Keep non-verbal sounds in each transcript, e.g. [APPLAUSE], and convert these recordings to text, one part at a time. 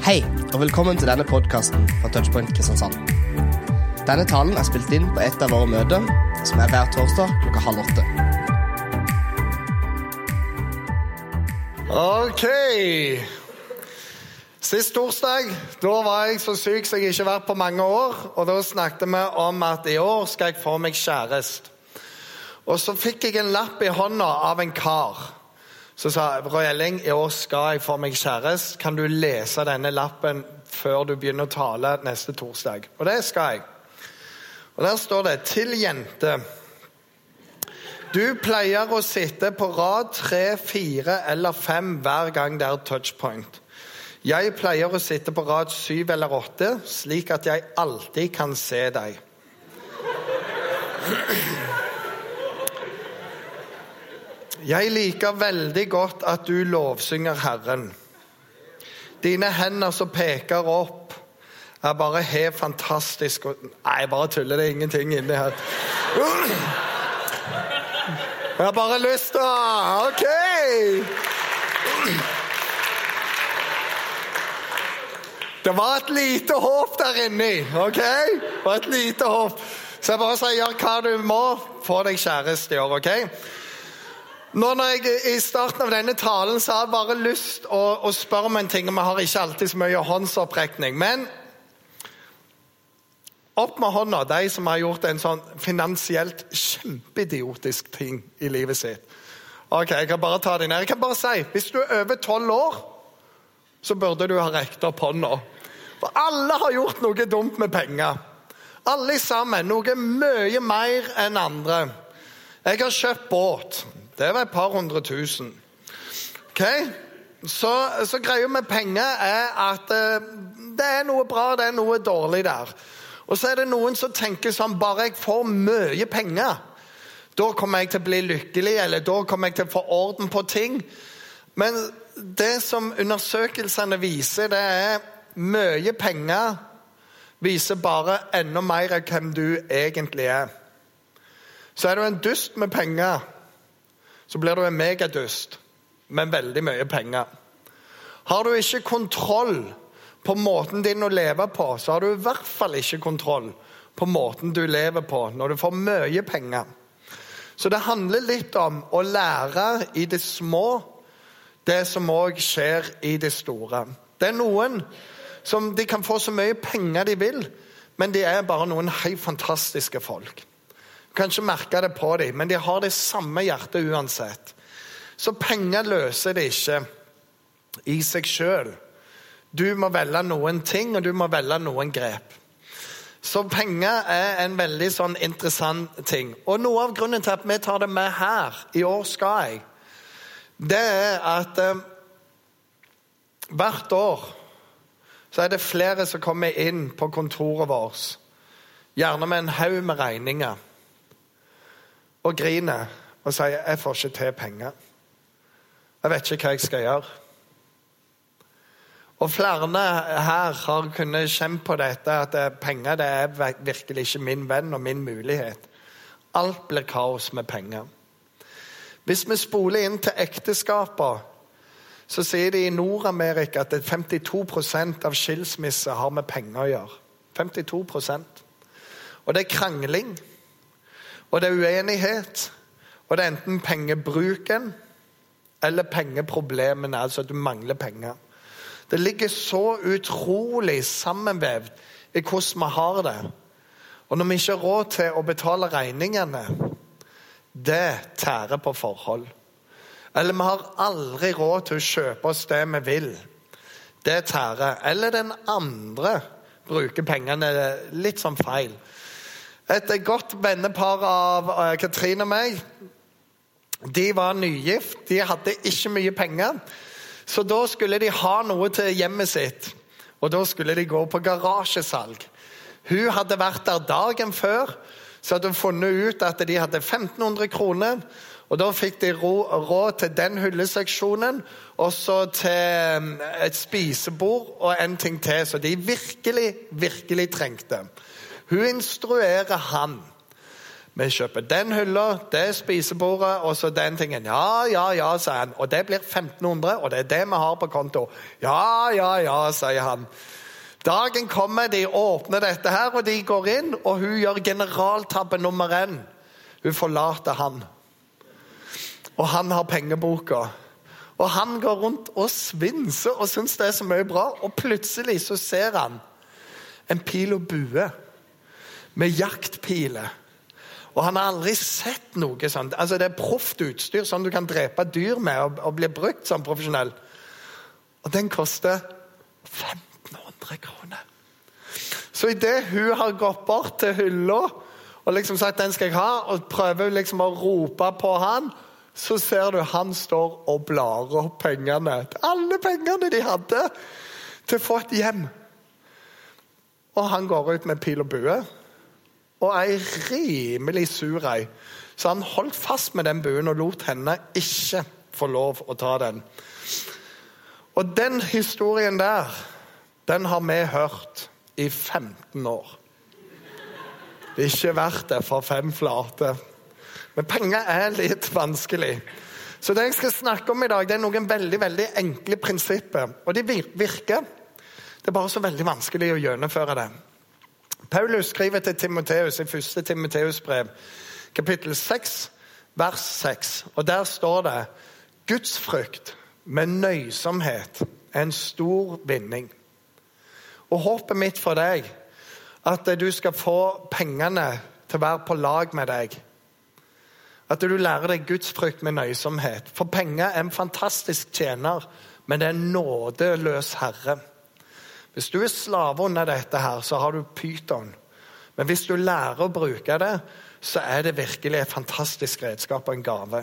Hei, og velkommen til denne podkasten fra Touchpoint Kristiansand. Denne talen er spilt inn på et av våre møter, som er hver torsdag klokka halv åtte. Ok. Sist torsdag da var jeg så syk som jeg ikke har vært på mange år. og Da snakket vi om at i år skal jeg få meg kjæreste. Og så fikk jeg en lapp i hånda av en kar. Så sa Roy Elling, i år skal jeg få meg kjæreste. Kan du lese denne lappen før du begynner å tale neste torsdag? Og det skal jeg. Og Der står det 'Til jente'. Du pleier å sitte på rad tre, fire eller fem hver gang det er touchpoint. Jeg pleier å sitte på rad syv eller åtte, slik at jeg alltid kan se deg. [CLEARS THROAT] Jeg liker veldig godt at du lovsynger Herren. Dine hender som peker opp, er bare helt fantastisk. Nei, jeg bare tuller. Det er ingenting inni her. Jeg har bare lyst til å OK! Det var et lite håp der inni. ok? Det var et lite håp. Så jeg bare sier gjør hva du må, få deg kjæreste i år. ok? Nå når jeg I starten av denne talen så har jeg bare lyst å, å spørre om en ting. og Vi har ikke alltid så mye håndsopprekning. Men opp med hånda, de som har gjort en sånn finansielt kjempeidiotisk ting i livet sitt. Ok, Jeg kan bare ta det ned. Jeg kan bare si, Hvis du er over tolv år, så burde du ha rekt opp hånda. For alle har gjort noe dumt med penger. Alle sammen. Noe mye mer enn andre. Jeg har kjøpt båt. Det var et par hundre tusen. Okay? Så, så greia med penger er at eh, det er noe bra, det er noe dårlig der. Og så er det noen som tenker sånn Bare jeg får mye penger, da kommer jeg til å bli lykkelig, eller da kommer jeg til å få orden på ting. Men det som undersøkelsene viser, det er mye penger viser bare enda mer av hvem du egentlig er. Så er du en dust med penger så blir du en megadust med veldig mye penger. Har du ikke kontroll på måten din å leve på, så har du i hvert fall ikke kontroll på måten du lever på når du får mye penger. Så det handler litt om å lære i det små det som òg skjer i det store. Det er noen som de kan få så mye penger de vil, men de er bare noen helt fantastiske folk. Du kan ikke merke det på dem, men de har det samme hjertet uansett. Så penger løser det ikke i seg sjøl. Du må velge noen ting, og du må velge noen grep. Så penger er en veldig sånn interessant ting. Og noe av grunnen til at vi tar det med her, i år skal jeg, det er at eh, hvert år så er det flere som kommer inn på kontoret vårt, gjerne med en haug med regninger og griner og sier 'jeg får ikke til penger'. Jeg vet ikke hva jeg skal gjøre. Og Flere her har kunnet kjenne på dette at penger det er virkelig ikke min venn og min mulighet. Alt blir kaos med penger. Hvis vi spoler inn til ekteskaper, så sier de i Nord-Amerika at 52% av skilsmisser har med penger å gjøre. 52% Og det er krangling. Og det er uenighet. Og det er enten pengebruken eller pengeproblemene, altså at du mangler penger. Det ligger så utrolig sammenvevd i hvordan vi har det. Og når vi ikke har råd til å betale regningene, det tærer på forhold. Eller vi har aldri råd til å kjøpe oss det vi vil. Det tærer. Eller den andre bruker pengene litt sånn feil. Et godt vennepar av eh, Katrine og meg. De var nygift, de hadde ikke mye penger. Så da skulle de ha noe til hjemmet sitt. Og da skulle de gå på garasjesalg. Hun hadde vært der dagen før, så hadde hun funnet ut at de hadde 1500 kroner. Og Da fikk de råd til den hylleseksjonen, og så til mm, et spisebord og en ting til, så de virkelig, virkelig trengte. Hun instruerer han Vi kjøper den hylla, det spisebordet og så den tingen. Ja, ja, ja, sier han. Og det blir 1500, og det er det vi har på konto. Ja, ja, ja, sier han. Dagen kommer, de åpner dette her, og de går inn, og hun gjør generaltabbe nummer én. Hun forlater han. Og han har pengeboka. Og han går rundt og svinser og syns det er så mye bra. Og plutselig så ser han en pil og bue med jaktpiler. Og han har aldri sett noe sånt. Altså Det er proft utstyr, sånn du kan drepe dyr med og, og bli brukt som profesjonell. Og den koster 1500 kroner. Så idet hun har gått bort til hylla og liksom sagt den skal jeg ha, og prøver liksom å rope på han, så ser du han står og blar opp pengene. Alle pengene de hadde til å få et hjem. Og han går ut med pil og bue. Og ei rimelig sur ei. Så han holdt fast med den buen og lot henne ikke få lov å ta den. Og den historien der, den har vi hørt i 15 år. Det er ikke verdt det for fem flate. Men penger er litt vanskelig. Så det jeg skal snakke om i dag, det er noen veldig veldig enkle prinsipper. Og de virker. Det er bare så veldig vanskelig å gjennomføre det. Paulus skriver til Timoteus i første Timoteus brev, kapittel 6, vers 6. Og der står det Gudsfrykt med nøysomhet er en stor vinning. Og håpet mitt for deg at du skal få pengene til å være på lag med deg. At du lærer deg gudsfrykt med nøysomhet. For penger er en fantastisk tjener, men det er en nådeløs herre. Hvis du er slave under dette, her, så har du pyton. Men hvis du lærer å bruke det, så er det virkelig et fantastisk redskap og en gave.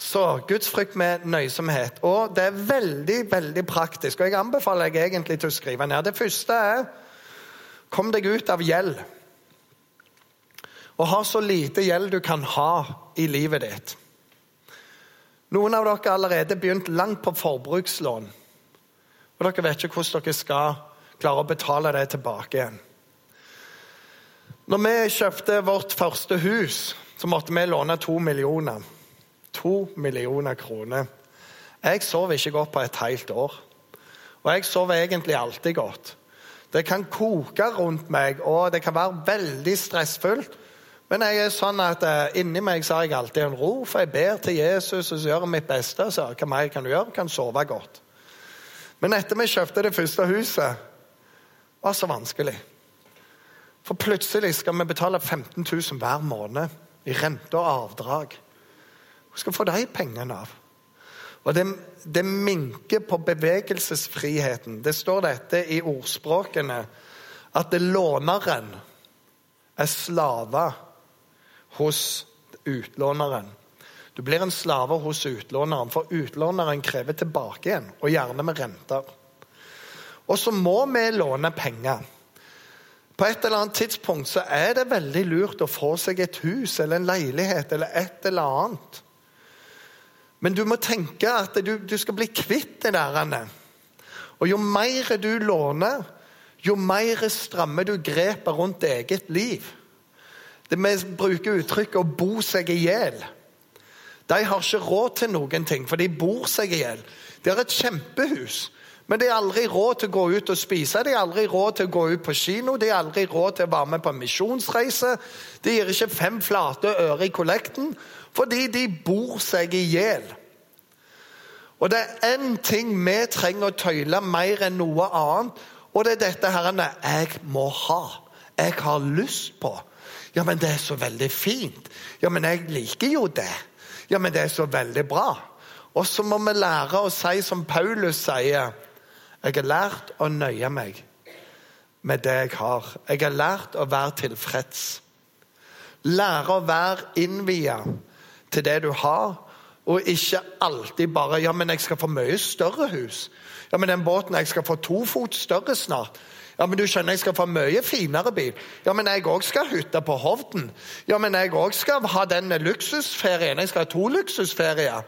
Så gudsfrykt med nøysomhet. Og det er veldig veldig praktisk. Og jeg anbefaler deg egentlig til å skrive ned. Det første er kom deg ut av gjeld. Og ha så lite gjeld du kan ha i livet ditt. Noen av dere har allerede begynt langt på forbrukslån. Og dere vet ikke hvordan dere skal klare å betale det tilbake igjen. Når vi kjøpte vårt første hus, så måtte vi låne to millioner. To millioner kroner. Jeg sov ikke godt på et helt år. Og jeg sover egentlig alltid godt. Det kan koke rundt meg, og det kan være veldig stressfullt. Men jeg er sånn at uh, inni meg så har jeg alltid en ro, for jeg ber til Jesus og så gjør mitt beste. Så hva mer kan du gjøre? Kan sove godt. Men etter vi kjøpte det første huset, var så vanskelig. For plutselig skal vi betale 15 000 hver måned i rente og avdrag. Hvor skal vi få de pengene av? Og det, det, minker på bevegelsesfriheten. Det står dette i ordspråkene at det låneren er slave hos utlåneren. Du blir en slave hos utlåneren, for utlåneren krever tilbake igjen, og gjerne med renter. Og så må vi låne penger. På et eller annet tidspunkt så er det veldig lurt å få seg et hus eller en leilighet eller et eller annet. Men du må tenke at du, du skal bli kvitt det der. Og jo mer du låner, jo mer strammer du grepet rundt eget liv. Det Vi bruker uttrykket 'å bo seg i hjel'. De har ikke råd til noen ting, for de bor seg i hjel. De har et kjempehus, men de har aldri råd til å gå ut og spise. De har aldri råd til å gå ut på kino, de har aldri råd til å være med på en misjonsreise. De gir ikke fem flate øre i kollekten, fordi de bor seg i hjel. Og det er én ting vi trenger å tøyle mer enn noe annet, og det er dette her jeg må ha. Jeg har lyst på. Ja, men det er så veldig fint. Ja, men jeg liker jo det. Ja, men det er så veldig bra. Og så må vi lære å si som Paulus sier. Jeg har lært å nøye meg med det jeg har. Jeg har lært å være tilfreds. Lære å være innvia til det du har, og ikke alltid bare Ja, men jeg skal få mye større hus. Ja, men den båten jeg skal få to fot større snart. Ja, men du skjønner, jeg skal få mye finere bil. Ja, men jeg òg skal hytte på Hovden. Ja, men jeg òg skal ha den luksusferien. Jeg skal ha to luksusferier.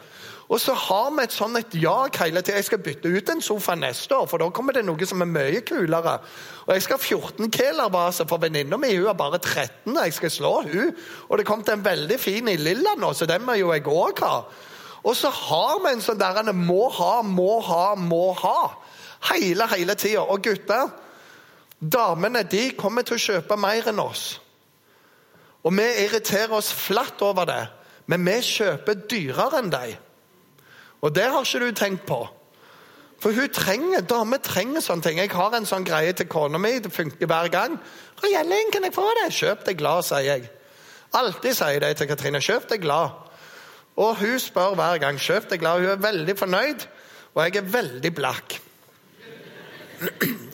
Og så har vi et sånn et jag hele tida. Jeg skal bytte ut en sofa neste år, for da kommer det noe som er mye kulere. Og jeg skal ha 14 Kehler-vase, for venninna mi hun er bare 13. og Jeg skal slå hun. Og det kom til en veldig fin i lilla nå, så den må jo jeg òg ha. Og så har vi en sånn der en må ha, må ha, må ha. Hele, hele tida. Og gutter, damene de kommer til å kjøpe mer enn oss. Og vi irriterer oss flatt over det, men vi kjøper dyrere enn dem. Og det har ikke du tenkt på. For hun trenger, damer trenger sånne ting. Jeg har en sånn greie til kona mi. Det funker hver gang. 'Rajelling, kan jeg få det?' 'Kjøp deg glad', sier jeg. Alltid sier det til Katrine. 'Kjøp deg glad'. Og hun spør hver gang. 'Kjøp deg glad'. Hun er veldig fornøyd, og jeg er veldig blakk.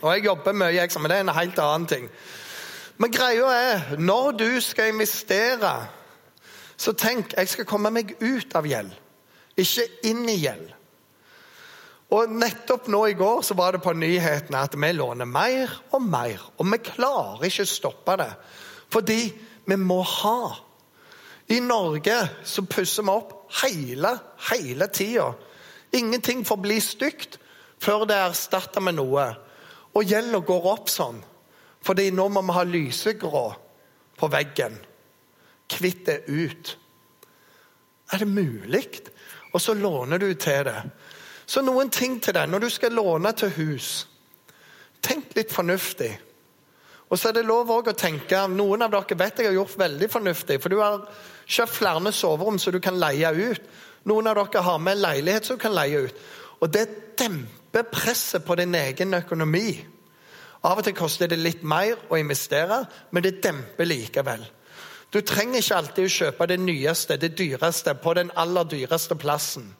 Og jeg jobber mye, men det er en helt annen ting. Men greia er, når du skal investere, så tenk jeg skal komme meg ut av gjeld ikke inn i gjeld. Og nettopp nå i går så var det på nyhetene at vi låner mer og mer. Og vi klarer ikke å stoppe det. Fordi vi må ha. I Norge så pusser vi opp hele, hele tida. Ingenting får bli stygt før det er erstatta med noe. Og gjelda går opp sånn. Fordi nå må vi ha lysegrå på veggen. Kvitt det ut. Er det mulig? og så låner du til det. Så noen ting til deg når du skal låne til hus. Tenk litt fornuftig. Og så er det lov å tenke Noen av dere vet jeg har gjort veldig fornuftig. For du har kjøpt flere soverom som du kan leie ut. Noen av dere har med leilighet som du kan leie ut. Og det demper presset på din egen økonomi. Av og til koster det litt mer å investere, men det demper likevel. Du trenger ikke alltid å kjøpe det nyeste, det dyreste, på den aller dyreste plassen.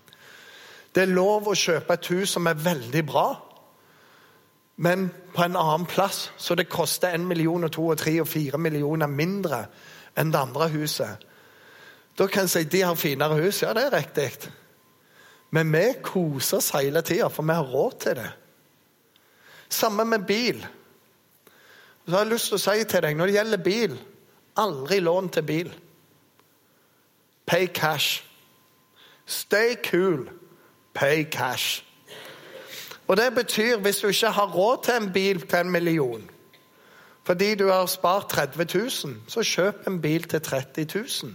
Det er lov å kjøpe et hus som er veldig bra, men på en annen plass, så det koster en million og to og tre og fire millioner mindre enn det andre huset. Da kan jeg si de har finere hus. Ja, det er riktig. Men vi koser oss hele tida, for vi har råd til det. Samme med bil. Så har jeg lyst til å si til deg, Når det gjelder bil, Aldri lån til bil. Pay cash. Stay cool. Pay cash. Og Det betyr hvis du ikke har råd til en bil til en million, fordi du har spart 30 000, så kjøp en bil til 30 000.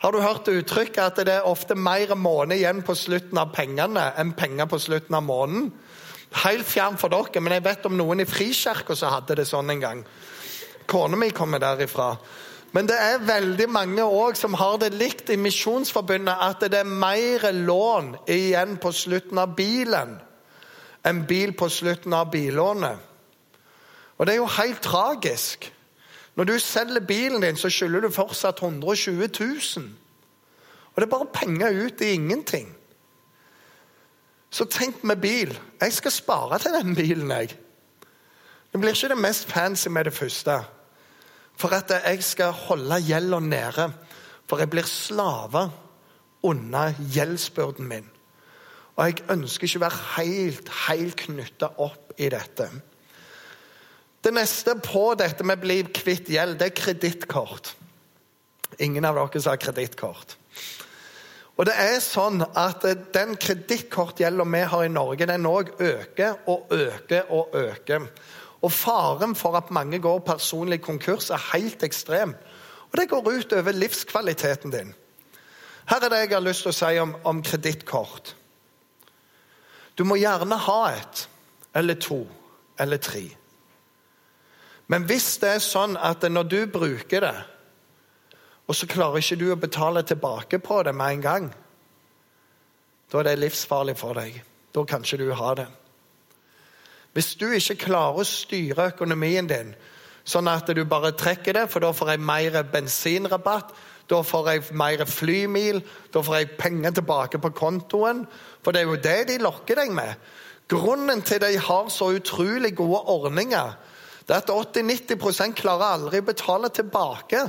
Har du hørt uttrykket at det er ofte mer måned igjen på slutten av pengene enn penger på slutten av måneden? Helt fjern for dere, men jeg vet om noen i Frikirka som hadde det sånn en gang. Kona mi kommer derifra. Men det er veldig mange òg som har det likt i Misjonsforbundet, at det er mer lån igjen på slutten av bilen enn bil på slutten av billånet. Og det er jo helt tragisk. Når du selger bilen din, så skylder du fortsatt 120 000. Og det er bare penger ut i ingenting. Så tenk med bil. Jeg skal spare til den bilen, jeg. Det blir ikke det mest fancy med det første for at jeg skal holde gjelda nede. For jeg blir slave under gjeldsbyrden min. Og jeg ønsker ikke å være helt, helt knytta opp i dette. Det neste på dette med å bli kvitt gjeld, det er kredittkort. Ingen av dere sa kredittkort. Og det er sånn at Den kredittkortgjelda vi har i Norge, den òg øker og øker og øker. Og faren for at mange går personlig konkurs, er helt ekstrem. Og det går ut over livskvaliteten din. Her er det jeg har lyst til å si om, om kredittkort. Du må gjerne ha et eller to eller tre. Men hvis det er sånn at når du bruker det, og så klarer ikke du å betale tilbake på det med en gang, da er det livsfarlig for deg. Da kan ikke du ha det. Hvis du ikke klarer å styre økonomien din sånn at du bare trekker det, for da får jeg mer bensinrabatt, da får jeg mer flymil, da får jeg penger tilbake på kontoen. For det er jo det de lokker deg med. Grunnen til de har så utrolig gode ordninger, det er at 80-90 klarer aldri å betale tilbake.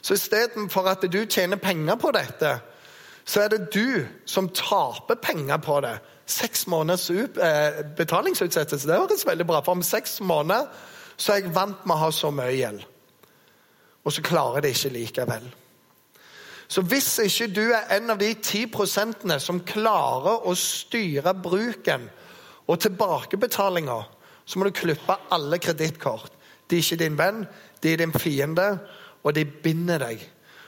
Så istedenfor at du tjener penger på dette, så er det du som taper penger på det. Seks måneders eh, betalingsutsettelse, det høres veldig bra For om seks måneder så er jeg vant med å ha så mye gjeld. Og så klarer det ikke likevel. Så hvis ikke du er en av de ti prosentene som klarer å styre bruken og tilbakebetalinga, så må du klippe alle kredittkort. De er ikke din venn, de er din fiende, og de binder deg.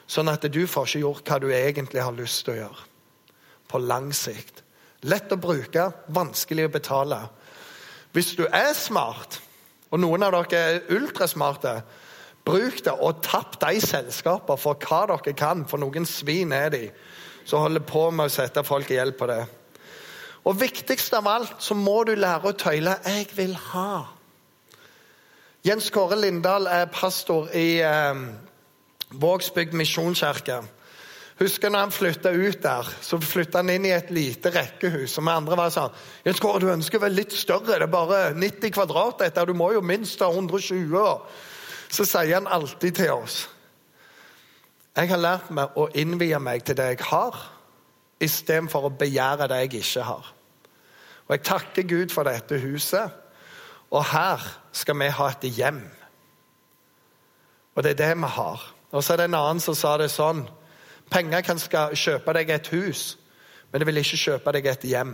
Sånn at du får ikke gjort hva du egentlig har lyst til å gjøre. På lang sikt. Lett å bruke, vanskelig å betale. Hvis du er smart, og noen av dere er ultrasmarte, bruk det og tapp de selskaper for hva dere kan, for noen svin er de som holder på med å sette folk i hjelp på det. Og viktigst av alt så må du lære å tøyle 'jeg vil ha'. Jens Kåre Lindahl er pastor i eh, Vågsbygd misjonskirke. Husker når han flytta ut der, så flytta han inn i et lite rekkehus. Og vi andre var sånn Jens Kåre, du ønsker vel litt større? Det er bare 90 kvadrat, dette. Du må jo minst ha 120. Så sier han alltid til oss Jeg har lært meg å innvie meg til det jeg har, istedenfor å begjære det jeg ikke har. Og jeg takker Gud for dette huset. Og her skal vi ha et hjem. Og det er det vi har. Og så er det en annen som sa det sånn Penger kan kjøpe deg et hus, men det vil ikke kjøpe deg et hjem.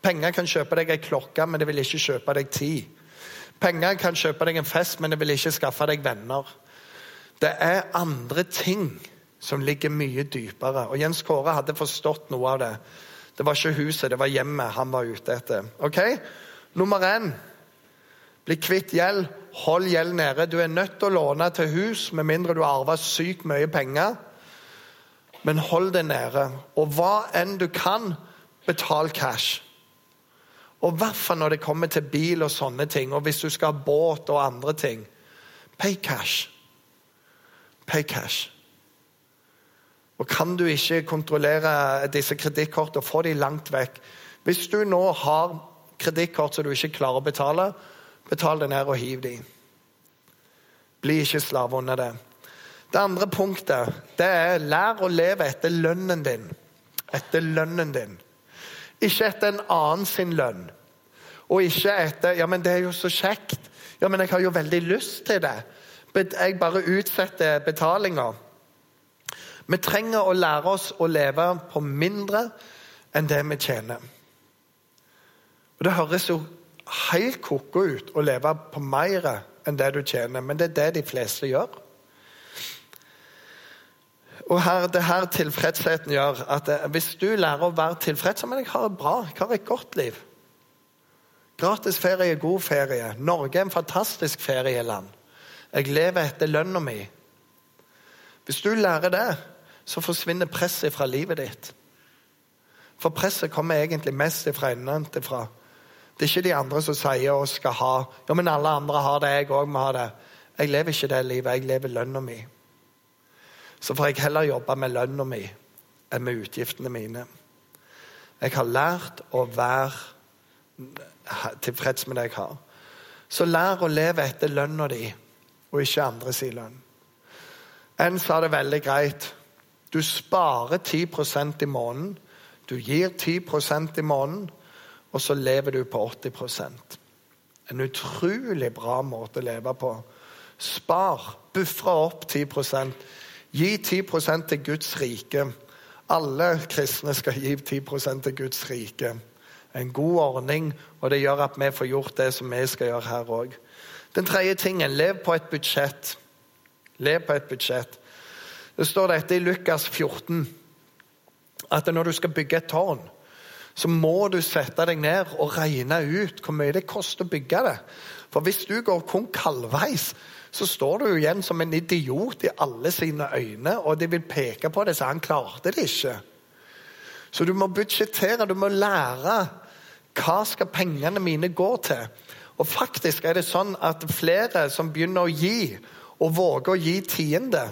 Penger kan kjøpe deg ei klokke, men det vil ikke kjøpe deg tid. Penger kan kjøpe deg en fest, men det vil ikke skaffe deg venner. Det er andre ting som ligger mye dypere. Og Jens Kåre hadde forstått noe av det. Det var ikke huset, det var hjemmet han var ute etter. Ok? Nummer én bli kvitt gjeld. Hold gjeld nede. Du er nødt til å låne til hus med mindre du arva sykt mye penger men hold det nede. Og hva enn du kan, betal cash. Og i hvert fall når det kommer til bil og sånne ting, og hvis du skal ha båt og andre ting. Pay cash. Pay cash. Og kan du ikke kontrollere disse kredittkortene, få de langt vekk. Hvis du nå har kredittkort som du ikke klarer å betale, betal det ned og hiv de. Bli ikke slave under det. Det andre punktet det er lær å leve etter lønnen din. Etter lønnen din. Ikke etter en annen sin lønn. Og ikke etter Ja, men det er jo så kjekt. Ja, men jeg har jo veldig lyst til det. Jeg bare utsetter betalinga. Vi trenger å lære oss å leve på mindre enn det vi tjener. Og Det høres jo helt ko-ko ut å leve på mer enn det du tjener, men det er det de fleste gjør. Og her, det her tilfredsheten gjør at eh, hvis du lærer å være tilfreds Men jeg har det bra, jeg har et godt liv. Gratis ferie er god ferie. Norge er en fantastisk ferieland. Jeg lever etter lønna mi. Hvis du lærer det, så forsvinner presset fra livet ditt. For presset kommer egentlig mest fra innenfra. Det er ikke de andre som sier og skal ha. Ja, men alle andre har det, jeg òg må ha det. Jeg lever ikke det livet. Jeg lever lønna mi så får jeg heller jobbe med lønna mi enn med utgiftene mine. Jeg har lært å være tilfreds med det jeg har. Så lær å leve etter lønna di, og ikke andre sin lønn. En sa det veldig greit. Du sparer 10% i måneden. Du gir 10% i måneden, og så lever du på 80% En utrolig bra måte å leve på. Spar. Bufre opp 10% Gi 10% til Guds rike. Alle kristne skal gi 10% til Guds rike. En god ordning, og det gjør at vi får gjort det som vi skal gjøre her òg. Den tredje tingen lev på et budsjett. Lev på et budsjett. Det står dette i Lukas 14 at når du skal bygge et tårn, så må du sette deg ned og regne ut hvor mye det koster å bygge det. For hvis du går kun halvveis, så står du igjen som en idiot i alle sine øyne, og de vil peke på det, så han klarte det ikke. Så du må budsjettere, du må lære hva skal pengene mine gå til. Og faktisk er det sånn at flere som begynner å gi, og våger å gi tiende,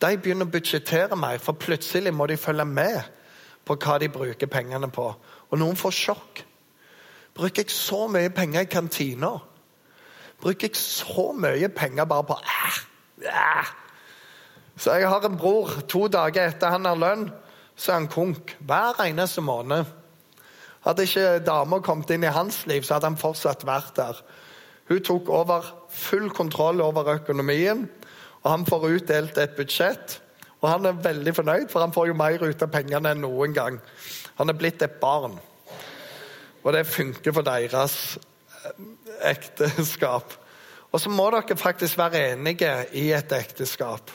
de begynner å budsjettere mer, for plutselig må de følge med på hva de bruker pengene på. Og noen får sjokk. Bruker jeg så mye penger i kantina? bruker jeg så mye penger bare på æh, æh. Så jeg har en bror. To dager etter han har lønn, så er han konk hver eneste måned. Hadde ikke dama kommet inn i hans liv, så hadde han fortsatt vært der. Hun tok over full kontroll over økonomien, og han får utdelt et budsjett. Og han er veldig fornøyd, for han får jo mer ut av pengene enn noen gang. Han er blitt et barn. Og det funker for deres eh, ekteskap. Og så må dere faktisk være enige i et ekteskap.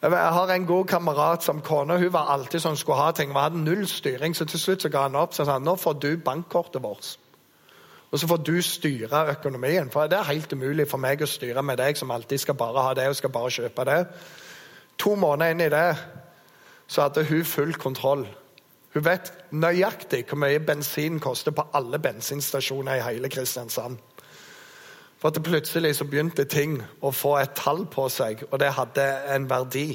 Jeg har en god kamerat som kone. Hun var alltid sånn skulle ha ting. Hun hadde null styring, så til slutt så ga han opp. Så sa han nå får du bankkortet vårt. Og så får du styre økonomien. For det er helt umulig for meg å styre med deg som alltid skal bare ha det og skal bare kjøpe det. To måneder inn i det så hadde hun full kontroll. Hun vet nøyaktig hvor mye bensin koster på alle bensinstasjoner i hele Kristiansand. For at plutselig så begynte ting å få et tall på seg, og det hadde en verdi.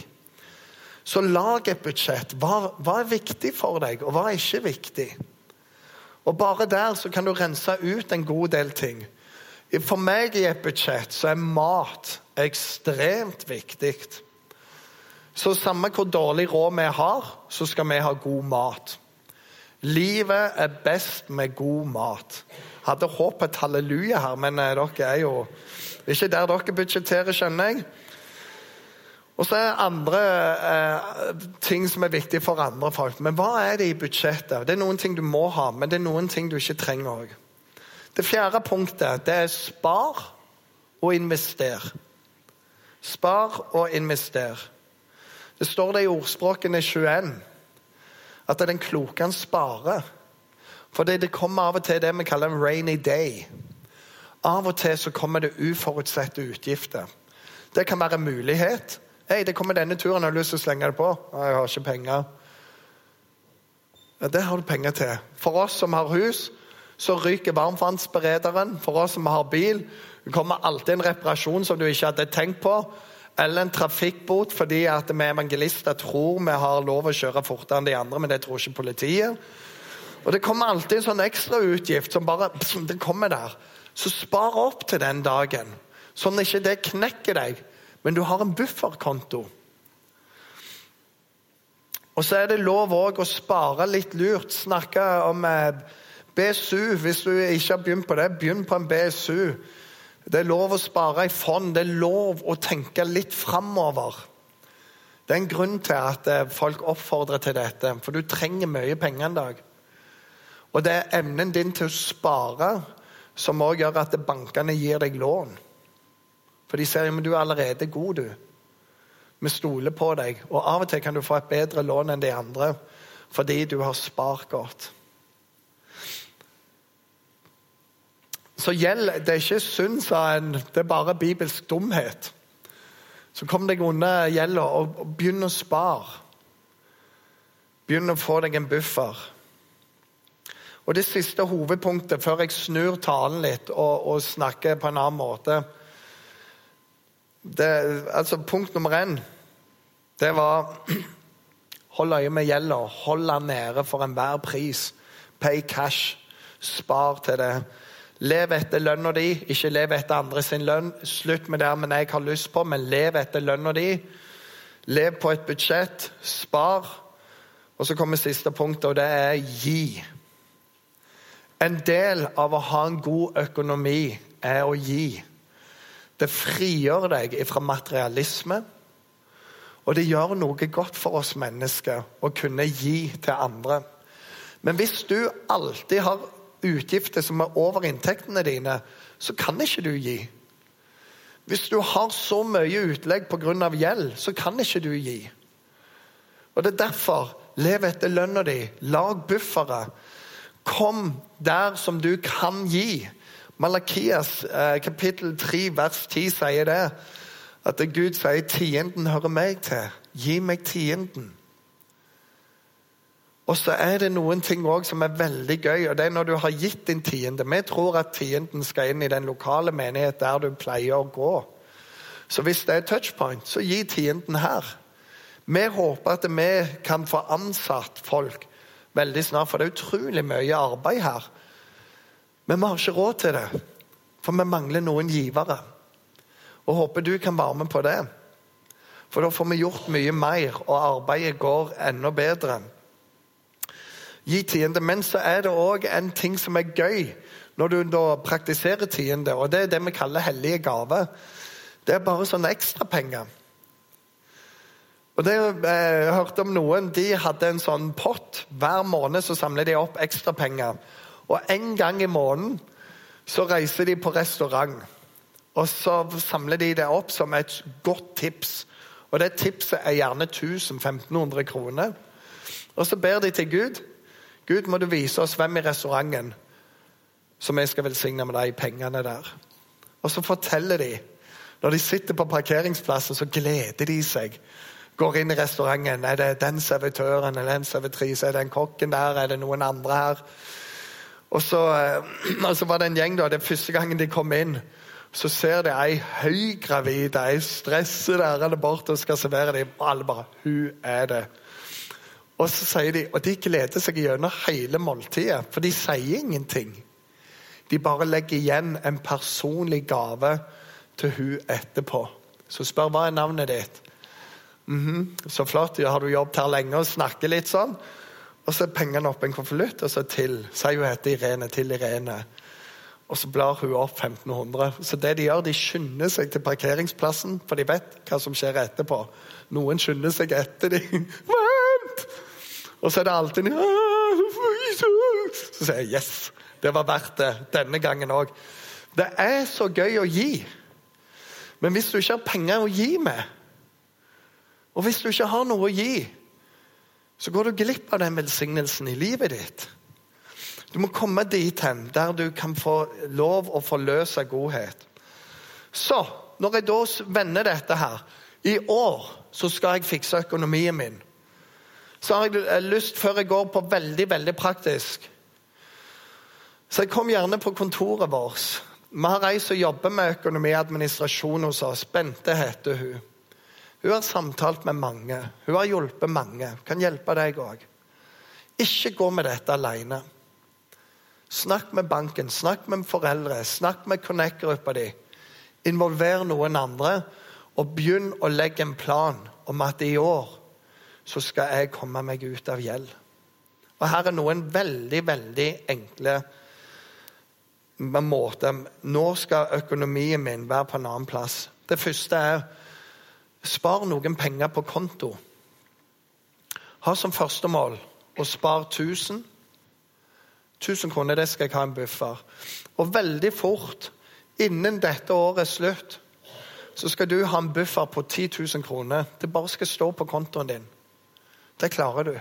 Så lag et budsjett. Hva, hva er viktig for deg, og hva er ikke viktig? Og Bare der så kan du rense ut en god del ting. For meg i et budsjett så er mat ekstremt viktig. Så samme hvor dårlig råd vi har, så skal vi ha god mat. Livet er best med god mat. Hadde håpet et halleluja her, men eh, dere er jo ikke der dere budsjetterer, skjønner jeg. Og så er det andre eh, ting som er viktige for andre folk. Men hva er det i budsjettet? Det er noen ting du må ha, men det er noen ting du ikke trenger òg. Det fjerde punktet det er spar og invester. Spar og invester. Det står det i ordspråkene 21 at den kloke han sparer. For det kommer av og til det vi kaller en rainy day. Av og til så kommer det uforutsette utgifter. Det kan være mulighet. Hei, det kommer denne turen, jeg har lyst til å slenge det på. Jeg har ikke penger. Ja, det har du penger til. For oss som har hus, så ryker varmtvannsberederen. For oss som har bil, det kommer alltid en reparasjon som du ikke hadde tenkt på eller en trafikkbot fordi at vi evangelister tror vi har lov å kjøre fortere enn de andre, men det tror ikke politiet. Og Det kommer alltid en sånn ekstrautgift som bare det kommer der. Så spar opp til den dagen, sånn ikke det knekker deg, men du har en bufferkonto. Og så er det lov òg å spare litt lurt. Snakke om eh, BSU. Hvis du ikke har begynt på det, begynn på en BSU. Det er lov å spare i fond. Det er lov å tenke litt framover. Det er en grunn til at eh, folk oppfordrer til dette, for du trenger mye penger en dag. Og det er evnen din til å spare som òg gjør at bankene gir deg lån. For de ser at du er allerede god, du. Vi stoler på deg. Og av og til kan du få et bedre lån enn de andre fordi du har spart godt. Så gjeld det er ikke synd, sa en, det er bare bibelsk dumhet. Så kom deg unna gjelda og, begynn å spare. Begynn å få deg en buffer. Og Det siste hovedpunktet, før jeg snur talen litt og, og snakker på en annen måte det, altså Punkt nummer én det var [CLEARS THROAT] Hold øye med gjelda. Hold den nede for enhver pris. Pay cash. Spar til det. Lev etter lønna di, ikke lev etter andre sin lønn. Slutt med det jeg har lyst på, men lev etter lønna di. Lev på et budsjett. Spar. Og så kommer siste punkt, og det er gi. En del av å ha en god økonomi er å gi. Det frigjør deg fra materialisme. Og det gjør noe godt for oss mennesker å kunne gi til andre. Men hvis du alltid har utgifter som er over inntektene dine, så kan ikke du gi. Hvis du har så mye utlegg pga. gjeld, så kan ikke du gi. Og Det er derfor lev etter lønna di, lag buffere. Kom der som du kan gi. Malakias eh, kapittel 3 vers 10 sier det. At Gud sier 'tienden hører meg til'. Gi meg tienden. Og så er det noen ting også som er veldig gøy, og det er når du har gitt din tiende. Vi tror at tienden skal inn i den lokale menighet der du pleier å gå. Så hvis det er touchpoint, så gi tienden her. Vi håper at vi kan få ansatt folk veldig snart, for det er utrolig mye arbeid her. Men vi har ikke råd til det, for vi mangler noen givere. Og håper du kan være med på det. For da får vi gjort mye mer, og arbeidet går enda bedre gi tiende. Men så er det òg en ting som er gøy når du da praktiserer tiende, og det er det vi kaller hellige gaver. Det er bare sånne ekstrapenger. Og det, eh, Jeg hørte om noen de hadde en sånn pott. Hver måned så samler de opp ekstrapenger. Og en gang i måneden så reiser de på restaurant. Og så samler de det opp som et godt tips. Og det tipset er gjerne 1000-1500 kroner. Og så ber de til Gud. Gud, må du vise oss hvem i restauranten som jeg skal velsigne med de pengene der. Og så forteller de. Når de sitter på parkeringsplassen, så gleder de seg. Går inn i restauranten. Er det den servitøren eller den servitrisen? Er det den kokken der? Er det noen andre her? Og så, eh, [CLEARS THROAT] og så var det en gjeng da, det første gangen de kom inn. Så ser de ei høygravid, ei stresset der borte og skal servere dem. Alle bare 'Hun er det'. Og så sier de, og de gleder seg gjennom hele måltidet, for de sier ingenting. De bare legger igjen en personlig gave til hun etterpå. Så spør hva er navnet ditt. Mm -hmm. Så flott, har du jobbet her lenge og snakker litt sånn? Og så er pengene oppi en konvolutt, og så til. Sier hun heter Irene. Til Irene. Og så blar hun opp 1500. Så det de gjør, de skynder seg til parkeringsplassen, for de vet hva som skjer etterpå. Noen skynder seg etter dem. [LAUGHS] Vent! Og så er det alltid Så sier jeg yes. Det var verdt det denne gangen òg. Det er så gøy å gi. Men hvis du ikke har penger å gi med, og hvis du ikke har noe å gi, så går du glipp av den velsignelsen i livet ditt. Du må komme dit hen der du kan få lov å forløse godhet. Så, når jeg da vender dette her I år så skal jeg fikse økonomien min. Så har jeg lyst, før jeg går på veldig, veldig praktisk Så jeg kom gjerne på kontoret vårt. Vi har ei som jobber med økonomiadministrasjon hos oss. Bente heter hun. Hun har samtalt med mange. Hun har hjulpet mange. Kan hjelpe deg òg. Ikke gå med dette alene. Snakk med banken, snakk med foreldre, snakk med Connect-gruppa di. Involver noen andre, og begynn å legge en plan om at i år så skal jeg komme meg ut av gjeld. Og Her er noen veldig, veldig enkle måter. Nå skal økonomien min være på en annen plass. Det første er spar noen penger på konto. Ha som første mål å spare 1000 1000 kroner, det skal jeg ha en buffer. Og veldig fort, innen dette året er slutt, så skal du ha en buffer på 10 000 kroner. Det bare skal stå på kontoen din. Det klarer du.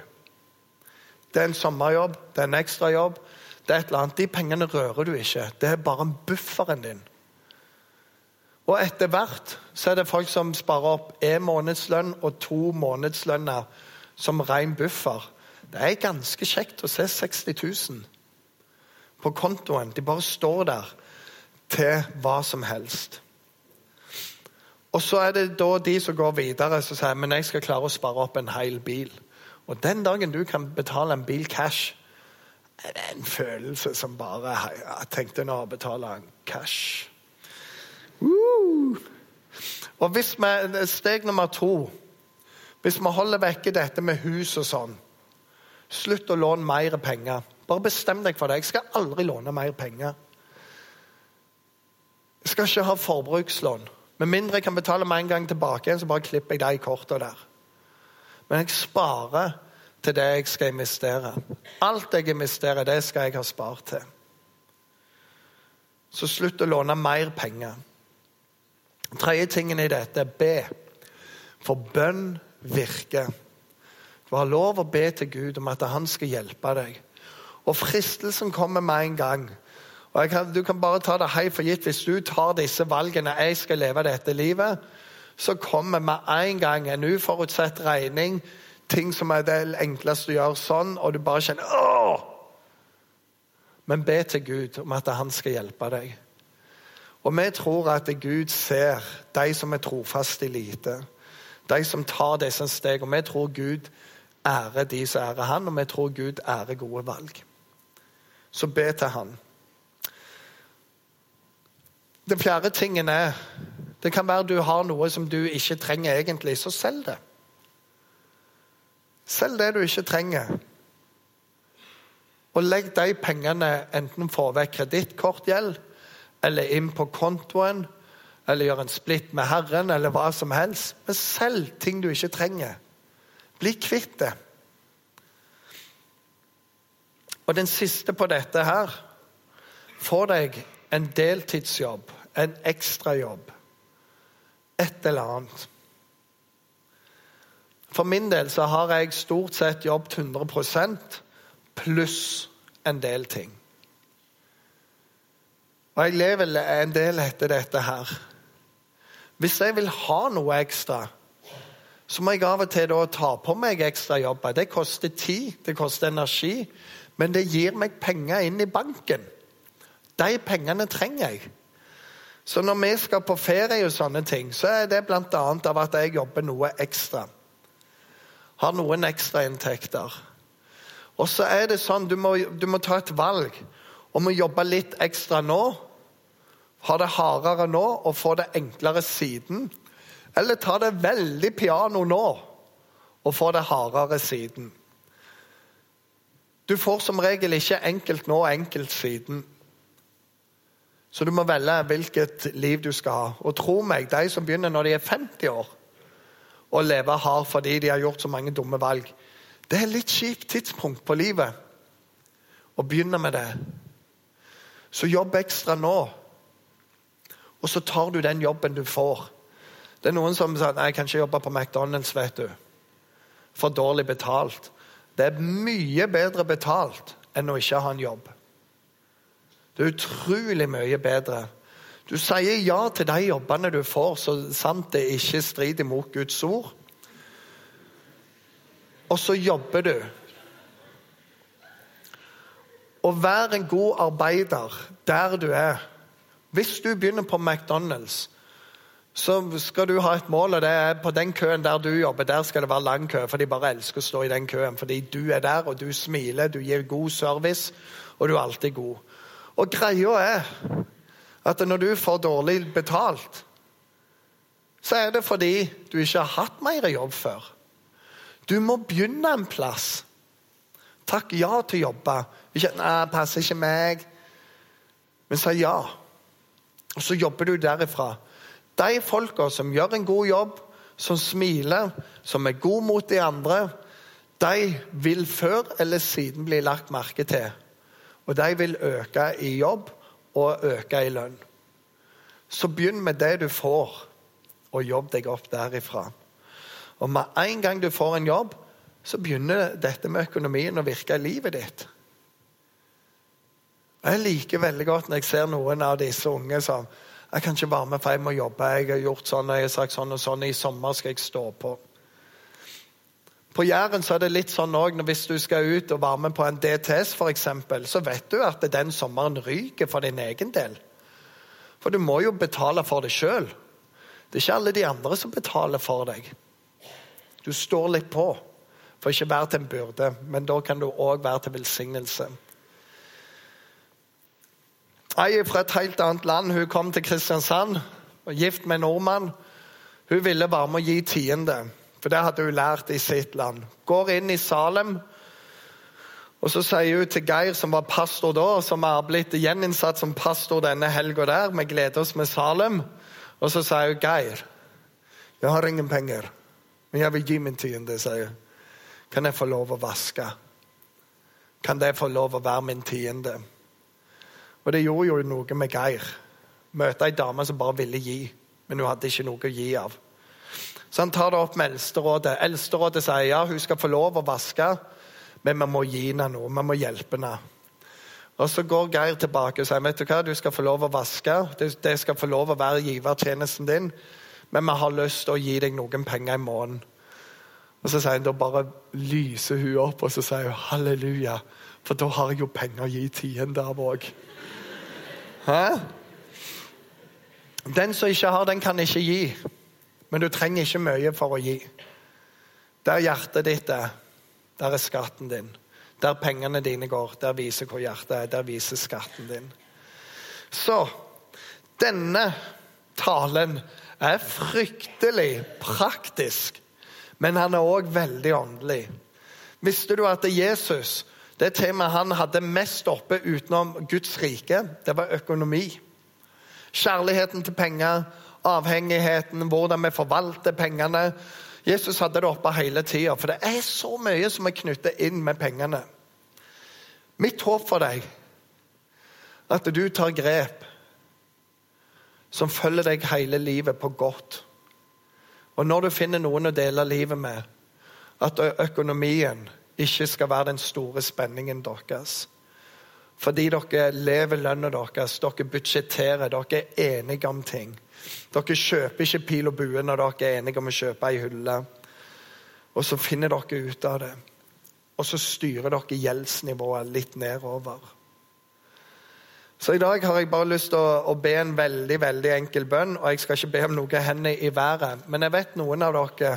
Det er en sommerjobb, det er en ekstrajobb. Det er et eller annet. De pengene rører du ikke. Det er bare bufferen din. Og etter hvert så er det folk som sparer opp én månedslønn og to månedslønner som ren buffer. Det er ganske kjekt å se 60 000 på kontoen. De bare står der til hva som helst. Og så er det da de som går videre som sier men jeg skal klare å spare opp en hel bil. Og den dagen du kan betale en bil cash, er det en følelse som bare Jeg tenkte nå å betale en cash. Og hvis vi, Steg nummer to Hvis vi holder vekke dette med hus og sånn Slutt å låne mer penger. Bare bestem deg for det. Jeg skal aldri låne mer penger. Jeg skal ikke ha forbrukslån. Med mindre jeg kan betale meg en gang tilbake, igjen, så bare klipper jeg de kortene der. Men jeg sparer til det jeg skal investere. Alt jeg investerer, det skal jeg ha spart til. Så slutt å låne mer penger. Den tredje tingen i dette er be. For bønn virker. Du har lov å be til Gud om at han skal hjelpe deg. Og fristelsen kommer med en gang. Og kan, Du kan bare ta det helt for gitt. Hvis du tar disse valgene jeg skal leve dette livet, så kommer med en gang en uforutsett regning, ting som er det enkleste å gjøre sånn, og du bare kjenner Åh! Men be til Gud om at han skal hjelpe deg. Og vi tror at Gud ser de som er trofaste i lite. De som tar disse steg. Og vi tror Gud ærer de som ærer han, og vi tror Gud ærer gode valg så be til han. Den fjerde tingen er Det kan være du har noe som du ikke trenger egentlig, så selg det. Selg det du ikke trenger. Og legg de pengene enten få vekk kredittkortgjeld, eller inn på kontoen, eller gjør en splitt med Herren, eller hva som helst. Men selg ting du ikke trenger. Bli kvitt det. Og den siste på dette her Få deg en deltidsjobb, en ekstrajobb. Et eller annet. For min del så har jeg stort sett jobbet 100% pluss en del ting. Og jeg lever en del etter dette her. Hvis jeg vil ha noe ekstra, så må jeg av og til ta på meg ekstra jobber. Det koster tid, det koster energi, men det gir meg penger inn i banken. De pengene trenger jeg. Så når vi skal på ferie og sånne ting, så er det bl.a. av at jeg jobber noe ekstra. Har noen ekstrainntekter. Og så er det sånn, du må, du må ta et valg om å jobbe litt ekstra nå, ha det hardere nå og få det enklere siden. Eller ta det veldig piano nå og få det hardere siden. Du får som regel ikke enkelt nå og enkelt siden. Så du må velge hvilket liv du skal ha. Og tro meg, de som begynner når de er 50 år, å leve hardt fordi de har gjort så mange dumme valg, det er et litt kjipt tidspunkt på livet å begynne med det. Så jobb ekstra nå. Og så tar du den jobben du får. Det er noen som sier jeg kan ikke jobbe på McDonald's. vet du. For dårlig betalt. Det er mye bedre betalt enn å ikke ha en jobb. Det er utrolig mye bedre. Du sier ja til de jobbene du får, så sant det ikke strider mot Guds ord. Og så jobber du. Å være en god arbeider der du er. Hvis du begynner på McDonald's, så skal du ha et mål, og det er på den køen der du jobber, der skal det være lang kø. For de bare elsker å stå i den køen. Fordi du er der, og du smiler, du gir god service, og du er alltid god. Og greia er at når du får dårlig betalt, så er det fordi du ikke har hatt mer jobb før. Du må begynne en plass. Takk ja til å jobbe. Ikke 'Nei, passer ikke meg'. Men si ja. Og så jobber du derifra. De folka som gjør en god jobb, som smiler, som er gode mot de andre, de vil før eller siden bli lagt merke til. Og de vil øke i jobb og øke i lønn. Så begynn med det du får, og jobb deg opp derifra. Og med en gang du får en jobb, så begynner dette med økonomien å virke i livet ditt. Jeg liker veldig godt når jeg ser noen av disse unge som jeg kan ikke være med, for jeg må jobbe. Jeg har gjort sånn, jeg har sagt sånn og sånn. I sommer skal jeg stå på. På Jæren så er det litt sånn også, Hvis du skal ut og være med på en DTS, for eksempel, så vet du at den sommeren ryker for din egen del. For du må jo betale for det sjøl. Det er ikke alle de andre som betaler for deg. Du står litt på for ikke å være til en byrde, men da kan du òg være til velsignelse. Ei fra et helt annet land hun kom til Kristiansand, og gift med en nordmann. Hun ville bare med å gi tiende, for det hadde hun lært i sitt land. Går inn i Salem, og så sier hun til Geir, som var pastor da, som er blitt gjeninnsatt som pastor denne helga der, vi gleder oss med Salem, og så sier hun Geir, jeg har ingen penger, men jeg vil gi min tiende, sier hun. Kan jeg få lov å vaske? Kan det få lov å være min tiende? Og det gjorde jo noe med Geir. Møte ei dame som bare ville gi, men hun hadde ikke noe å gi av. Så han tar det opp med Eldsterådet. Eldsterådet sier ja, hun skal få lov å vaske, men vi må gi henne noe. Vi må hjelpe henne. Og Så går Geir tilbake og sier vet du hva, du skal få lov å vaske. Det, skal få lov å være givertjenesten din, men vi har lyst til å gi deg noen penger i måneden. Og Så sier han, da bare lyser hun opp og så sier hun, halleluja, for da har jeg jo penger å gi tiende av òg. Hæ? Den som ikke har, den kan ikke gi. Men du trenger ikke mye for å gi. Der hjertet ditt er, der er skatten din. Der pengene dine går, der viser hvor hjertet er. Der viser skatten din. Så denne talen er fryktelig praktisk, men han er òg veldig åndelig. Visste du at Jesus det temaet han hadde mest oppe utenom Guds rike, det var økonomi. Kjærligheten til penger, avhengigheten, hvordan vi forvalter pengene. Jesus hadde det oppe hele tida, for det er så mye som er knyttet inn med pengene. Mitt håp for deg at du tar grep som følger deg hele livet på godt. Og når du finner noen å dele livet med, at økonomien ikke skal være den store spenningen deres. Fordi dere lever lønna deres, dere budsjetterer, dere er enige om ting. Dere kjøper ikke pil og bue når dere er enige om å kjøpe ei hylle. Og så finner dere ut av det. Og så styrer dere gjeldsnivået litt nedover. Så i dag har jeg bare lyst til å, å, be en veldig veldig enkel bønn. Og jeg skal ikke be om noe hender i været, men jeg vet noen av dere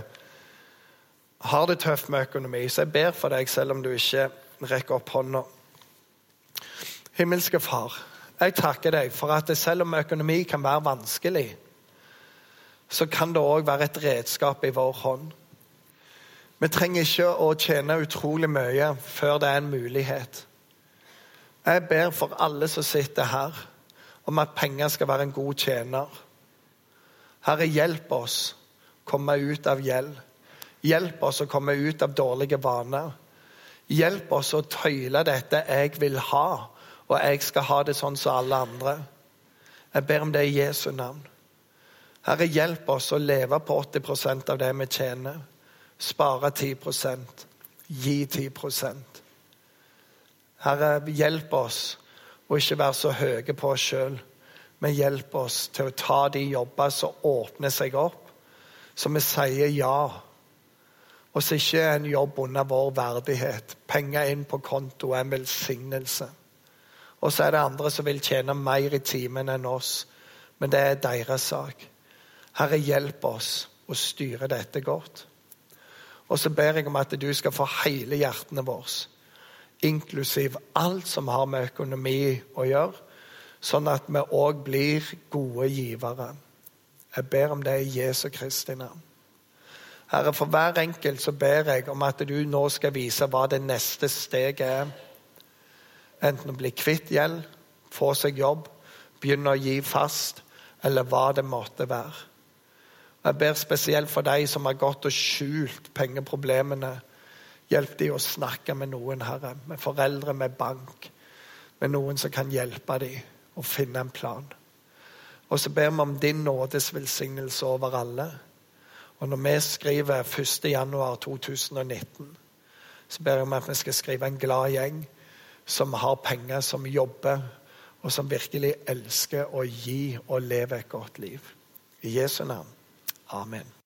har det tøft med økonomi, så jeg ber for deg selv om du ikke rekker opp hånda. Himmelske Far, jeg takker deg for at selv om økonomi kan være vanskelig, så kan det òg være et redskap i vår hånd. Vi trenger ikke å tjene utrolig mye før det er en mulighet. Jeg ber for alle som sitter her, om at penger skal være en god tjener. Herre, hjelp oss komme ut av gjeld. Hjelp oss å komme ut av dårlige vaner. Hjelp oss å tøyle dette 'jeg vil ha', og 'jeg skal ha det sånn som alle andre'. Jeg ber om det i Jesu navn. Herre, hjelp oss å leve på 80% av det vi tjener. Spare 10% Gi 10% Herre, hjelp oss å ikke være så høye på oss sjøl, men hjelp oss til å ta de jobber som åpner seg opp, så vi sier ja og så ikke en jobb under vår verdighet. Penger inn på konto er en velsignelse. Og så er det andre som vil tjene mer i timen enn oss. Men det er deres sak. Herre, hjelp oss å styre dette godt. Og så ber jeg om at du skal få hele hjertene våre, inklusiv alt som har med økonomi å gjøre, sånn at vi òg blir gode givere. Jeg ber om det i Jesu Kristi navn. Herre, for hver enkelt så ber jeg om at du nå skal vise hva det neste steget er. Enten å bli kvitt gjeld, få seg jobb, begynne å gi fast, eller hva det måtte være. Jeg ber spesielt for de som har gått og skjult pengeproblemene. Hjelp de å snakke med noen, Herre. Med foreldre, med bank. Med noen som kan hjelpe dem å finne en plan. Og så ber vi om din nådes velsignelse over alle. Og når vi skriver 1.1.2019, så ber jeg om at vi skal skrive en glad gjeng som har penger, som jobber, og som virkelig elsker å gi og leve et godt liv. I Jesu navn. Amen.